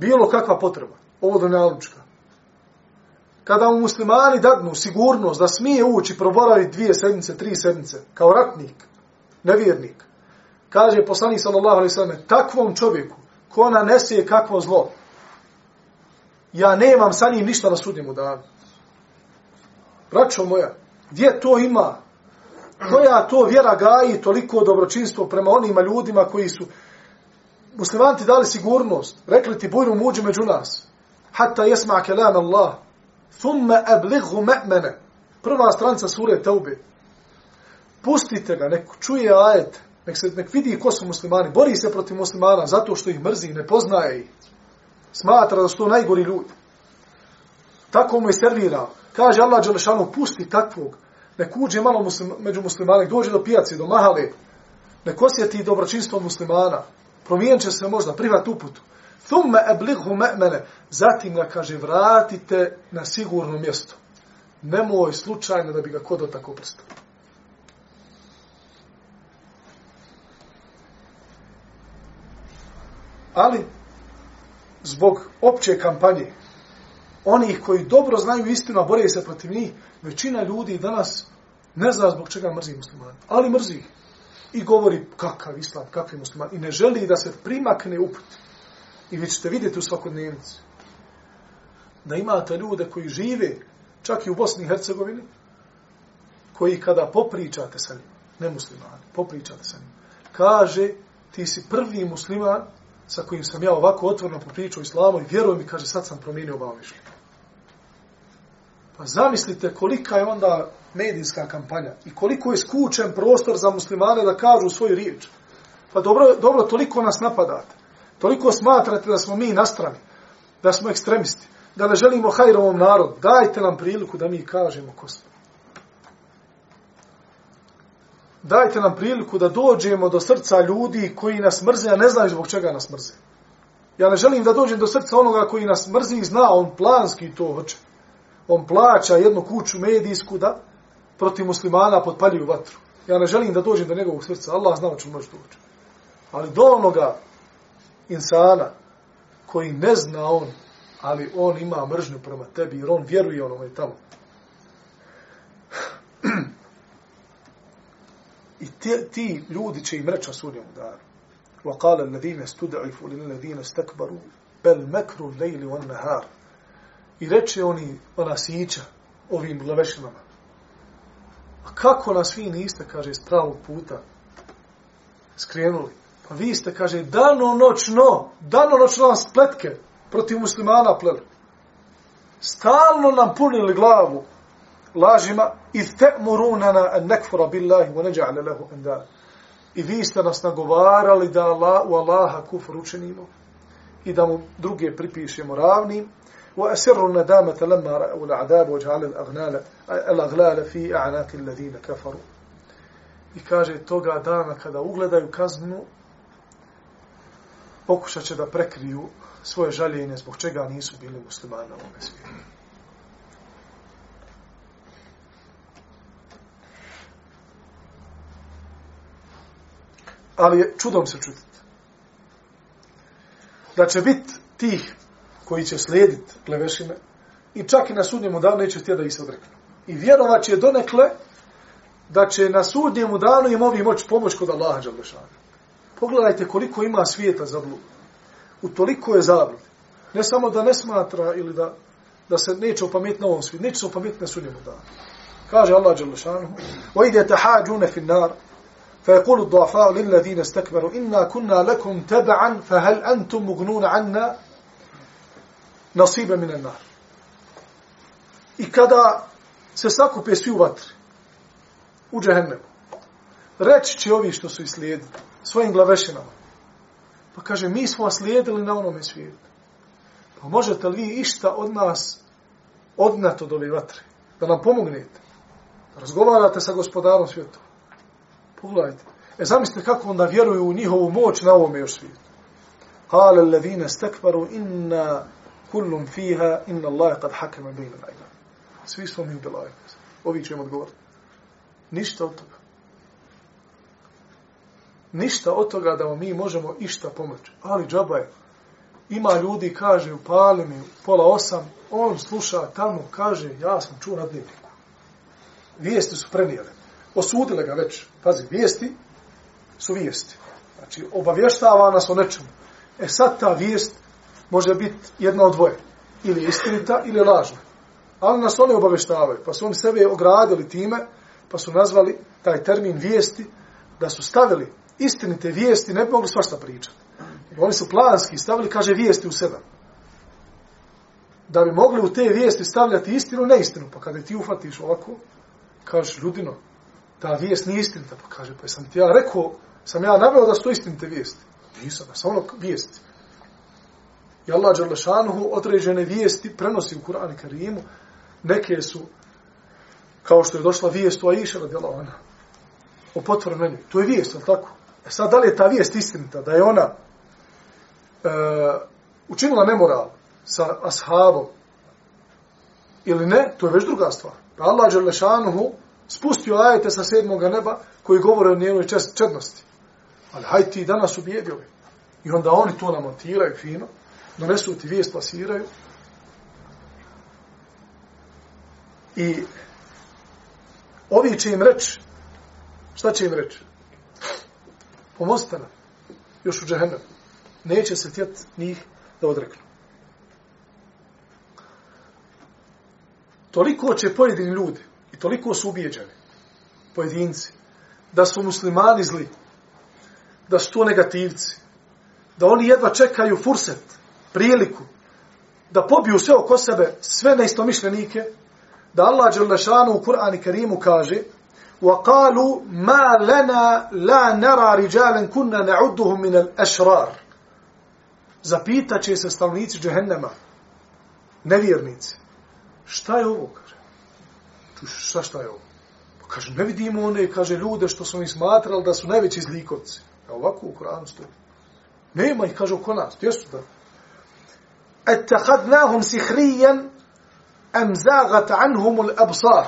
bilo kakva potreba, ovo do nealička. kada mu muslimani dadnu sigurnost da smije ući proboravi dvije sedmice, tri sedmice, kao ratnik, nevjernik, kaže poslanik sallallahu alaihi sallam, takvom čovjeku, ko nanese kakvo zlo, ja nemam sa njim ništa na sudnjemu danu. Braćo moja, gdje to ima? Koja to vjera gaji toliko dobročinstvo prema onima ljudima koji su muslimanti dali sigurnost, rekli ti bujnu muđu među nas, hatta jesma kelam Allah, thumme eblighu me'mene, prva stranca sure Taube, pustite ga, nek čuje ajet, nek, se, nek vidi ko su muslimani, bori se protiv muslimana zato što ih mrzi, ne poznaje ih, smatra da su to najgori ljudi. Tako mu je servirao. Kaže Allah Đelešanu, pusti takvog, nek uđe malo muslim, među muslimana, dođe do pijaci, do mahale, nek osjeti dobročinstvo muslimana, promijenit će se možda, privat uputu. Thumme eblighu me'mene, zatim ga kaže, vratite na sigurno mjesto. Nemoj slučajno da bi ga kodo tako prstao. Ali, zbog opće kampanje, onih koji dobro znaju istinu, a bore se protiv njih, većina ljudi danas ne zna zbog čega mrzi muslimani. Ali mrzi ih. I govori kakav islam, kakvi muslimani. I ne želi da se primakne uput. I vi ćete vidjeti u svakodnevnici da imate ljude koji žive čak i u Bosni i Hercegovini, koji kada popričate sa njim, ne muslimani, popričate sa njim, kaže ti si prvi musliman sa kojim sam ja ovako otvorno popričao islamu i vjeruj mi, kaže, sad sam promijenio ovo mišljenje. Pa zamislite kolika je onda medijska kampanja i koliko je skučen prostor za muslimane da kažu svoju riječ. Pa dobro, dobro, toliko nas napadate. Toliko smatrate da smo mi nastrani, da smo ekstremisti, da ne želimo hajrovom narodu. Dajte nam priliku da mi kažemo ko smo. Dajte nam priliku da dođemo do srca ljudi koji nas mrze, a ne znaju zbog čega nas mrze. Ja ne želim da dođem do srca onoga koji nas mrzi i zna, on planski to hoće On plaća jednu kuću medijsku da protiv muslimana potpaljuju vatru. Ja ne želim da dođem do njegovog srca. Allah zna o čemu može doći. Ali do onoga insana koji ne zna on, ali on ima mržnju prema tebi jer on vjeruje onome tamo. I ti, ti ljudi će im reći na sudnjem danu. وقال الذين استدعفوا للذين استكبروا بل مكروا الليل والنهار i reče oni ona sića ovim glavešinama a kako nas vi niste kaže s pravog puta skrenuli? Pa vi ste kaže dano noćno dano noćno nam spletke protiv muslimana pleli. Stalno nam punili glavu lažima i te'murunana an nekfura billahi wa neđa'le lehu enda. I vi ste nas nagovarali da Allah, u Allaha kufr učinimo i da mu druge pripišemo ravnim wa asirru nadamata lamma ra'u al'adab wa ja'ala al'aghlala al'aghlala fi a'naqi alladhina kafaru i kaže toga dana kada ugledaju kaznu pokušat će da prekriju svoje žaljenje zbog čega nisu bili muslimani na ovom svijetu. ali je čudom se čuditi. Da će biti tih koji će slijediti plevešine i čak i na sudnjemu danu neće htjeti da ih se odreknu. I vjerovat će donekle da će na sudnjemu danu im ovi moći pomoć kod Allaha Đalešana. Pogledajte koliko ima svijeta za blud. U toliko je zablud. Ne samo da ne smatra ili da, da se neće opametiti na ovom svijetu, neće se opametiti na sudnjemu danu. Kaže Allah Đalešanu, وَإِذَا تَحَاجُونَ فِي النَّارِ فيقول الضعفاء للذين استكبروا إنا كنا لكم تبعا فهل أنتم مغنون عنا nasibe mine nar. I kada se sakupe svi u vatri, u džehennemu, reći će ovi što su islijedili svojim glavešinama, pa kaže, mi smo vas slijedili na onome svijetu. Pa možete li vi išta od nas odnat od ove vatre? Da nam pomognete? Da razgovarate sa gospodarom svijetu? Pogledajte. E zamislite kako onda vjeruju u njihovu moć na ovome još svijetu. Kale levine stekvaru inna kullum fiha inna Allahe kad hakema bejna najna. Svi smo mi ubila Ovi ćemo odgovoriti. Ništa od toga. Ništa od toga da mi možemo išta pomoći. Ali džaba je. Ima ljudi, kaže, upali mi pola osam, on sluša tamo, kaže, ja sam čuo na dnevniku. Vijesti su prenijele. Osudile ga već. Pazi, vijesti su vijesti. Znači, obavještava nas o nečemu. E sad ta vijest može biti jedno od dvoje. Ili istinita, ili lažna. Ali nas one obaveštavaju, Pa su oni sebe ogradili time, pa su nazvali taj termin vijesti, da su stavili istinite vijesti, ne bi mogli svašta pričati. Oni su planski stavili, kaže, vijesti u sedam. Da bi mogli u te vijesti stavljati istinu, neistinu. Pa kada ti ufatiš ovako, kažeš, ljudino, ta vijest nije istinita. Pa kaže, pa sam ti ja rekao, sam ja naveo da su to istinite vijesti. Nisam, da sam ono vijesti. I Allah Đalešanuhu određene vijesti prenosi u Kur'an i Karimu. Neke su, kao što je došla vijest u Aisha radijala ona, o potvrmenju. To je vijest, ali tako? E sad, da li je ta vijest istinita? Da je ona e, učinila nemoral sa ashabom ili ne? To je već druga stvar. Pa Allah Đalešanuhu spustio ajete sa sedmoga neba koji govore o njenoj čednosti. Ali hajde ti danas ubijedili. I onda oni to namontiraju fino, donesu ti vijest, plasiraju. I ovi će im reći, šta će im reći? Pomozite nam, još u džehennem. Neće se tjet njih da odreknu. Toliko će pojedini ljudi, i toliko su ubijeđeni, pojedinci, da su muslimani zli, da su to negativci, da oni jedva čekaju furset, priliku, da pobiju sve oko sebe, sve neistomišljenike, da Allah Đelešanu u Kur'an i Kerimu kaže وَقَالُوا مَا لَنَا لَا نَرَى رِجَالًا كُنَّا نَعُدُّهُمْ مِنَ الْأَشْرَارِ Zapitat će se stavnici džehennema, nevjernici. Šta je ovo, kaže? Šta, šta je ovo? Pa kaže, ne vidimo one, kaže, ljude što su mi smatrali da su najveći zlikovci. A ovako u Koranu stoji. Nema ih, kaže, oko nas. Gdje su da? Ettehadnahum sihrijen em zagat anhumul absar.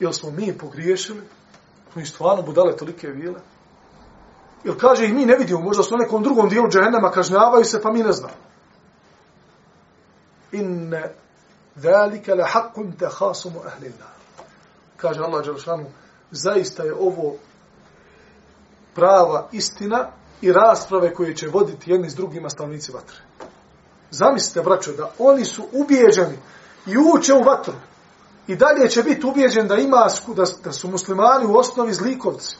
Jel smo mi pogriješili? Smo ih stvarno budale tolike vile? Jel kaže ih mi ne vidimo, možda su na nekom drugom dijelu džehennema kažnjavaju se, pa mi ne znamo. Inne zalika la haqqun takhasumu ahli nar. Kaže Allah dželle zaista je ovo prava istina i rasprave koje će voditi jedni s drugima stavnici vatre. Zamislite, braćo, da oni su ubijeđeni i uče u vatru. I dalje će biti ubijeđen da ima da, da su muslimani u osnovi zlikovci,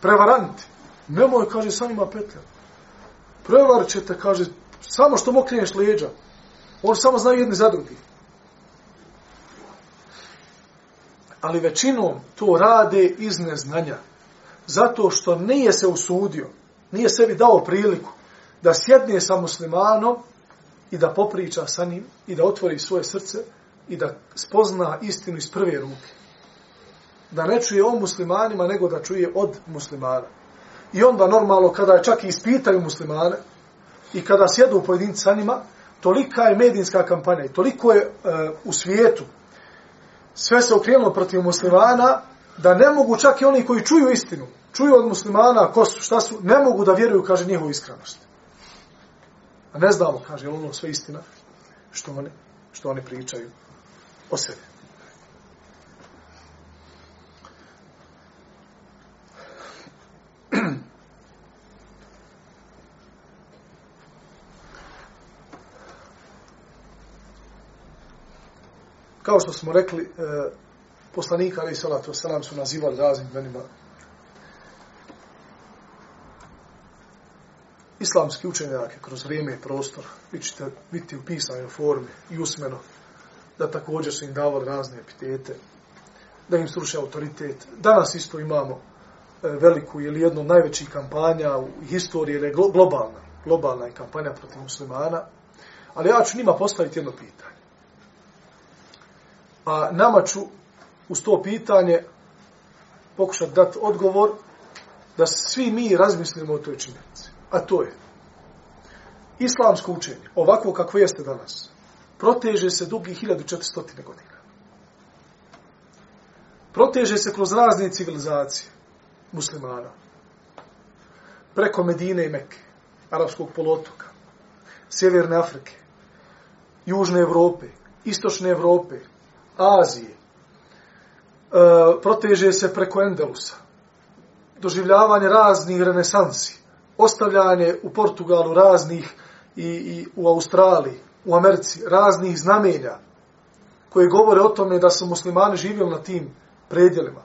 prevaranti. Nemoj, kaže, sa ima petlja. Prevar ćete, kaže, samo što mu leđa. On samo znaju jedni za drugi. Ali većinom to rade iz neznanja zato što nije se usudio, nije sebi dao priliku da sjedne sa muslimanom i da popriča sa njim i da otvori svoje srce i da spozna istinu iz prve ruke. Da ne čuje o muslimanima, nego da čuje od muslimana. I onda normalno, kada je čak i ispitaju muslimane i kada sjedu u pojedinci sa njima, tolika je medijinska kampanja i toliko je e, u svijetu sve se okrenulo protiv muslimana da ne mogu čak i oni koji čuju istinu, čuju od muslimana ko su, šta su, ne mogu da vjeruju, kaže, njihovu iskrenost. A ne znamo, kaže, je ono sve istina što oni, što oni pričaju o sebi. Kao što smo rekli, e, poslanika, ali i salatu wasalam, su nazivali raznim imenima islamski učenjake kroz vrijeme i prostor, vi ćete biti u pisanoj formi i usmeno, da također su im davali razne epitete, da im sruše autoritet. Danas isto imamo e, veliku ili jednu najvećih kampanja u historiji, jer je globalna, globalna je kampanja protiv muslimana, ali ja ću njima postaviti jedno pitanje. A nama ću uz to pitanje pokušati dati odgovor da svi mi razmislimo o toj činjenici. A to je islamsko učenje, ovako kako jeste danas, proteže se dugi 1400 godina. Proteže se kroz razne civilizacije muslimana. Preko Medine i Mekke. Arabskog polotoka, Sjeverne Afrike, Južne Evrope, Istočne Evrope, Azije, E, proteže se preko Endelusa, doživljavanje raznih renesansi, ostavljanje u Portugalu raznih i, i u Australiji, u Americi, raznih znamenja koje govore o tome da su muslimani živjeli na tim predjelima.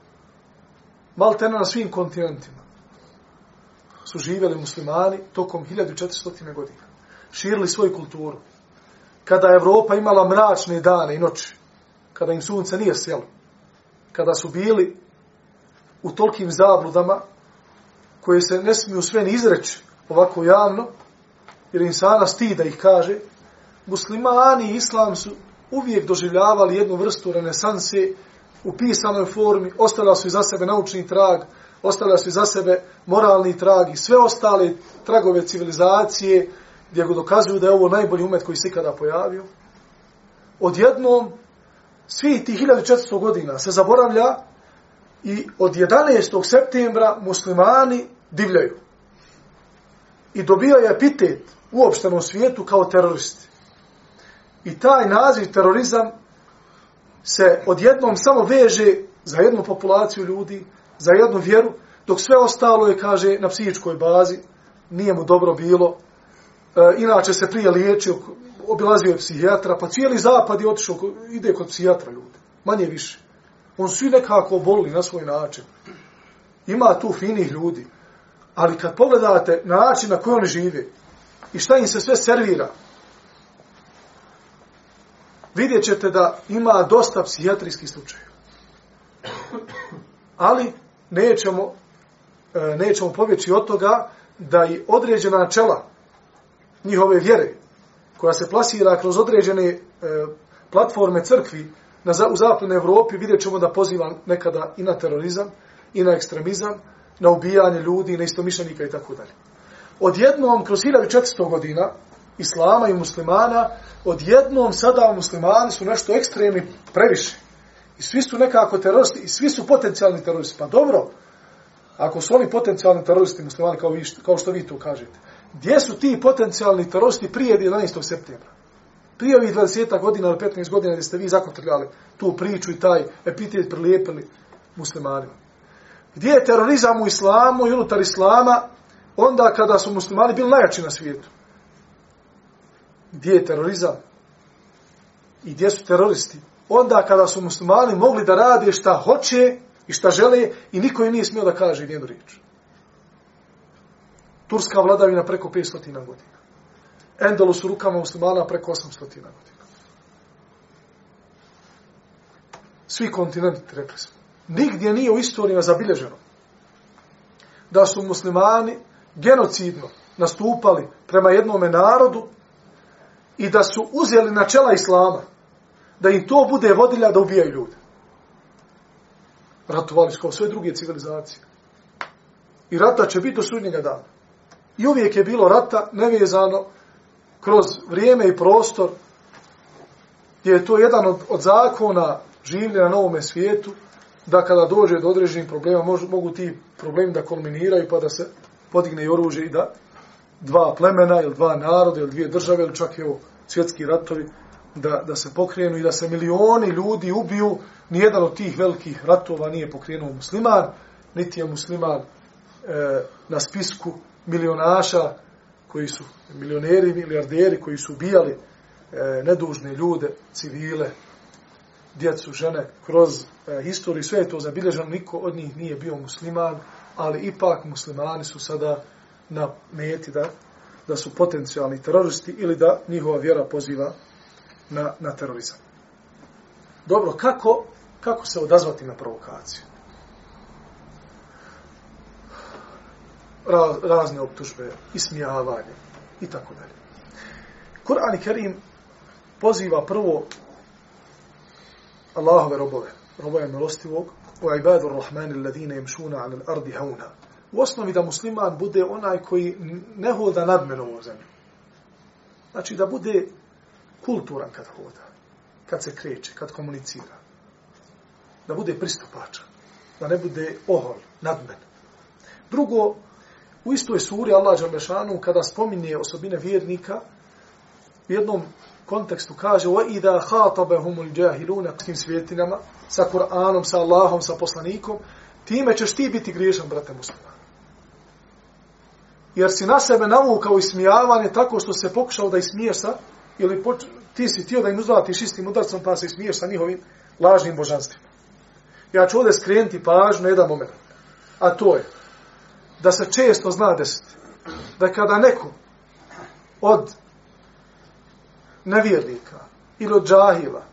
Maltene na svim kontinentima su živjeli muslimani tokom 1400. godina. Širili svoju kulturu. Kada je Evropa imala mračne dane i noći, kada im sunce nije sjelo, kada su bili u tolkim zabludama koje se ne smiju sve ni izreći ovako javno, jer insana stida ih kaže, muslimani i islam su uvijek doživljavali jednu vrstu renesanse u pisanoj formi, ostala su za sebe naučni trag, ostala su za sebe moralni trag i sve ostale tragove civilizacije gdje go dokazuju da je ovo najbolji umet koji se ikada pojavio. Odjednom, svi ti 1400 godina se zaboravlja i od 11. septembra muslimani divljaju. I dobio je epitet u opštenom svijetu kao teroristi. I taj naziv terorizam se odjednom samo veže za jednu populaciju ljudi, za jednu vjeru, dok sve ostalo je, kaže, na psihičkoj bazi, nije mu dobro bilo, e, inače se prije liječio, obilazio je psihijatra, pa cijeli zapad je otišao, ide kod psihijatra ljudi, manje više. On svi nekako boli na svoj način. Ima tu finih ljudi, ali kad pogledate način na koji oni žive i šta im se sve servira, vidjet ćete da ima dosta psihijatrijskih slučaja. Ali nećemo, e, nećemo pobjeći od toga da i određena načela njihove vjere, koja se plasira kroz određene e, platforme crkvi na, u zapadnoj Evropi, vidjet ćemo da poziva nekada i na terorizam, i na ekstremizam, na ubijanje ljudi, na istomišljenika i tako dalje. Odjednom, kroz 1400 godina, islama i muslimana, odjednom sada muslimani su nešto ekstremni previše. I svi su nekako teroristi, i svi su potencijalni teroristi. Pa dobro, ako su oni potencijalni teroristi muslimani, kao, vi, kao što vi to kažete, gdje su ti potencijalni teroristi prije 11. septembra? Prije ovih 20 godina ili 15 godina gdje ste vi zakotrljali tu priču i taj epitet prilijepili muslimanima. Gdje je terorizam u islamu i unutar islama onda kada su muslimani bili najjači na svijetu? gdje je terorizam i gdje su teroristi, onda kada su muslimani mogli da rade šta hoće i šta žele i niko im nije smio da kaže jednu riječ. Turska vladavina preko 500 godina. Endalus u rukama muslimana preko 800 godina. Svi kontinenti, rekli smo. Nigdje nije u istorijima zabilježeno da su muslimani genocidno nastupali prema jednome narodu i da su uzeli načela islama, da im to bude vodilja da ubijaju ljude. Ratovali su kao sve druge civilizacije. I rata će biti do sudnjega dana. I uvijek je bilo rata nevezano kroz vrijeme i prostor, gdje je to jedan od, od zakona življe na novome svijetu, da kada dođe do određenih problema, mož, mogu ti problemi da kulminiraju, pa da se podigne i oružje i da dva plemena ili dva naroda ili dvije države ili čak evo svjetski ratovi da, da se pokrenu i da se milioni ljudi ubiju. Nijedan od tih velikih ratova nije pokrenuo musliman, niti je musliman e, na spisku milionaša koji su milioneri, milijarderi koji su ubijali e, nedužne ljude, civile, djecu, žene, kroz e, historiju, sve je to zabilježeno, niko od njih nije bio musliman, ali ipak muslimani su sada na meti da, da su potencijalni teroristi ili da njihova vjera poziva na, na terorizam. Dobro, kako, kako se odazvati na provokaciju? Raz, razne optužbe, ismijavanje i tako dalje. Kur'an i Kerim poziva prvo Allahove robove, robove milostivog, u ibadu rahmani alladine imšuna 'ala ardi hauna. u osnovi da musliman bude onaj koji ne hoda nadmeno u zemlju. Znači da bude kulturan kad hoda, kad se kreće, kad komunicira. Da bude pristupačan, da ne bude ohol, nadmen. Drugo, U istoj suri Allah Đalešanu, kada spominje osobine vjernika, u jednom kontekstu kaže وَإِذَا خَاطَبَهُمُ الْجَاهِلُونَ s tim svjetinama, sa Kur'anom, sa Allahom, sa poslanikom, time ćeš ti biti griješan, brate muslima. Jer si na sebe navukao ismijavanje tako što se pokušao da ismiješ sa, ili poč, ti si tio da im uzvatiš istim udarcom pa se ismiješ sa njihovim lažnim božanstvima. Ja ću ovdje skrenuti pažnju na jedan moment. A to je da se često zna desiti da kada neko od nevjernika ili od džahila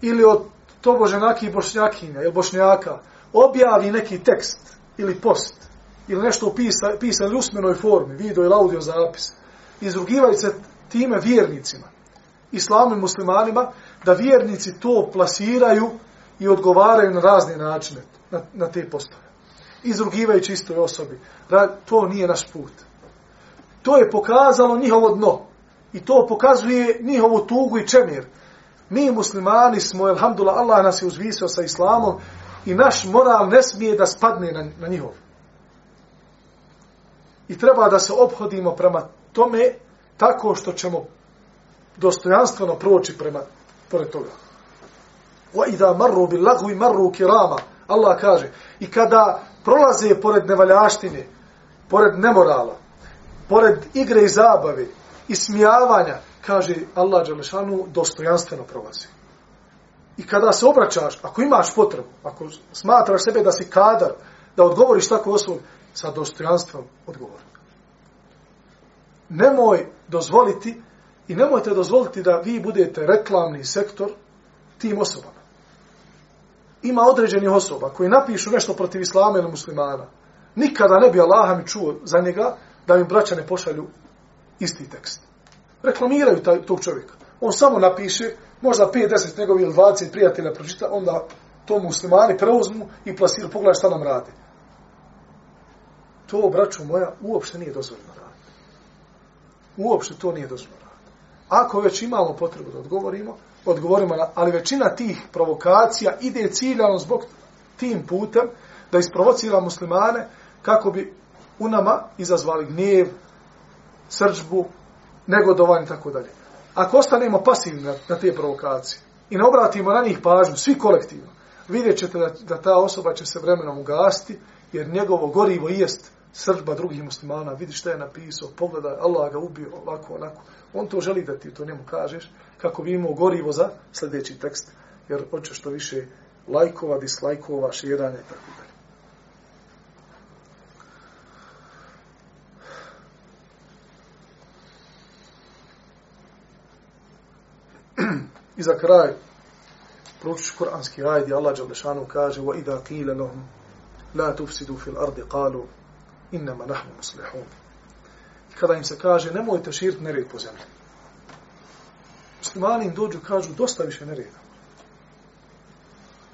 ili od tobože i bošnjakinja ili bošnjaka objavi neki tekst ili post ili nešto u pisa, pisan usmenoj formi, video ili audio zapis, izrugivaju se time vjernicima, islamu i muslimanima, da vjernici to plasiraju i odgovaraju na razne načine na, na te postave. Izrugivajući istoj osobi. To nije naš put. To je pokazalo njihovo dno. I to pokazuje njihovu tugu i čemir. Mi muslimani smo, alhamdulillah, Allah nas je uzvisio sa islamom i naš moral ne smije da spadne na, na njihov. I treba da se obhodimo prema tome tako što ćemo dostojanstveno proći prema pored toga. Wa idha marru bil lagwi marru kirama. Allah kaže i kada prolaze pored nevaljaštine, pored nemorala, pored igre i zabave, i smijavanja, kaže Allah Đelešanu, dostojanstveno prolazi. I kada se obraćaš, ako imaš potrebu, ako smatraš sebe da si kadar, da odgovoriš tako osobu, sa dostojanstvom odgovori. Nemoj dozvoliti i nemojte dozvoliti da vi budete reklamni sektor tim osobama. Ima određenih osoba koji napišu nešto protiv islama ili muslimana. Nikada ne bi Allaha mi čuo za njega da mi braća ne pošalju isti tekst. Reklamiraju taj, tog čovjeka. On samo napiše, možda 5-10 njegovih ili 20 prijatelja pročita, onda to muslimani preuzmu i plasiraju, pogledaj šta nam radi. To, braću moja, uopšte nije dozvoljeno raditi. Uopšte to nije dozvoljeno raditi. Ako već imamo potrebu da odgovorimo, odgovorimo na, ali većina tih provokacija ide ciljano zbog tim putem da isprovocira muslimane kako bi u nama izazvali gnjev, srđbu, negodovanje i tako dalje. Ako ostanemo pasivni na, na te provokacije i ne obratimo na njih pažnju, svi kolektivno, vidjet ćete da, da ta osoba će se vremenom ugasti, jer njegovo gorivo jest srđba drugih muslimana, vidi šta je napisao, pogledaj, Allah ga ubio ovako, onako. On to želi da ti to njemu kažeš, kako bi imao gorivo za sljedeći tekst, jer hoće što više lajkova, dislajkova, širanja i tako dalje. I za kraj, proučiš kuranski ajd, gdje Allah Đalešanu kaže وَإِذَا قِيلَ لَهُمْ لَا تُفْسِدُوا فِي الْأَرْضِ قَالُوا إِنَّمَا نَحْنُ مُسْلِحُونَ I kada im se kaže, nemojte širiti nered po zemlji. Muslimani im dođu, kažu, dosta više nereda.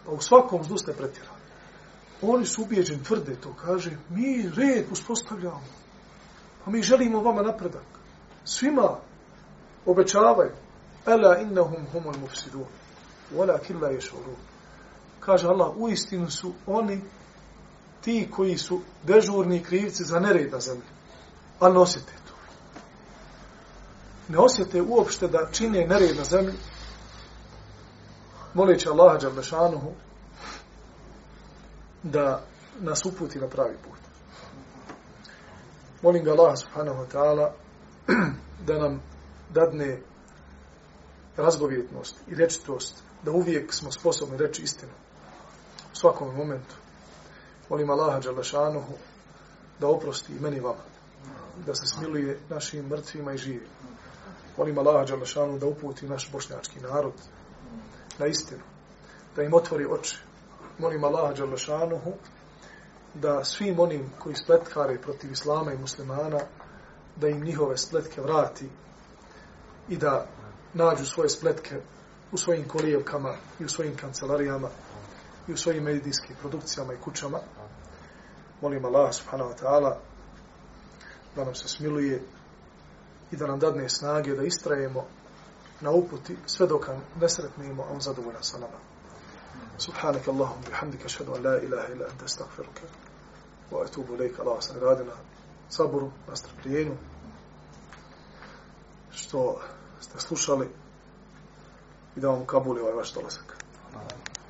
Pa u svakom zlu ste pretjerali. Oni su ubijeđeni, tvrde to, kaže, mi red uspostavljamo. Pa mi želimo vama napredak. Svima obećavaju. Ela innahum humul mufsidun. Wala killa yashurun. Kaže Allah, u istinu su oni ti koji su dežurni krivci za nered na zemlji. A nosite. Ne osjete uopšte da čine nered na zemlji. Moleći Allaha Đalešanuhu da nas uputi na pravi put. Molim ga Allah subhanahu wa ta'ala da nam dadne razgovjetnost i rečitost, da uvijek smo sposobni reći istinu u svakom momentu. Molim Allaha Đalešanuhu da oprosti i meni vama, da se smiluje našim mrtvima i živim. Molim Allah Đalešanu da uputi naš bošnjački narod na istinu, da im otvori oči. Molim Allah Đalešanuhu da svim onim koji spletkare protiv Islama i muslimana, da im njihove spletke vrati i da nađu svoje spletke u svojim kolijevkama i u svojim kancelarijama i u svojim medijskim produkcijama i kućama. Molim Allah subhanahu wa ta'ala da nam se smiluje i da nam dadne snage da istrajemo na uputi sve dok ne sretnemo, a on zadovoljan sa nama. Subhanak Allahum bihamdika šhedu an la ilaha ila anta astaghfiruka wa atubu lejka Allah sa nagradina saboru, na strpljenju, što ste slušali i da vam kabuli ovaj vaš dolazak.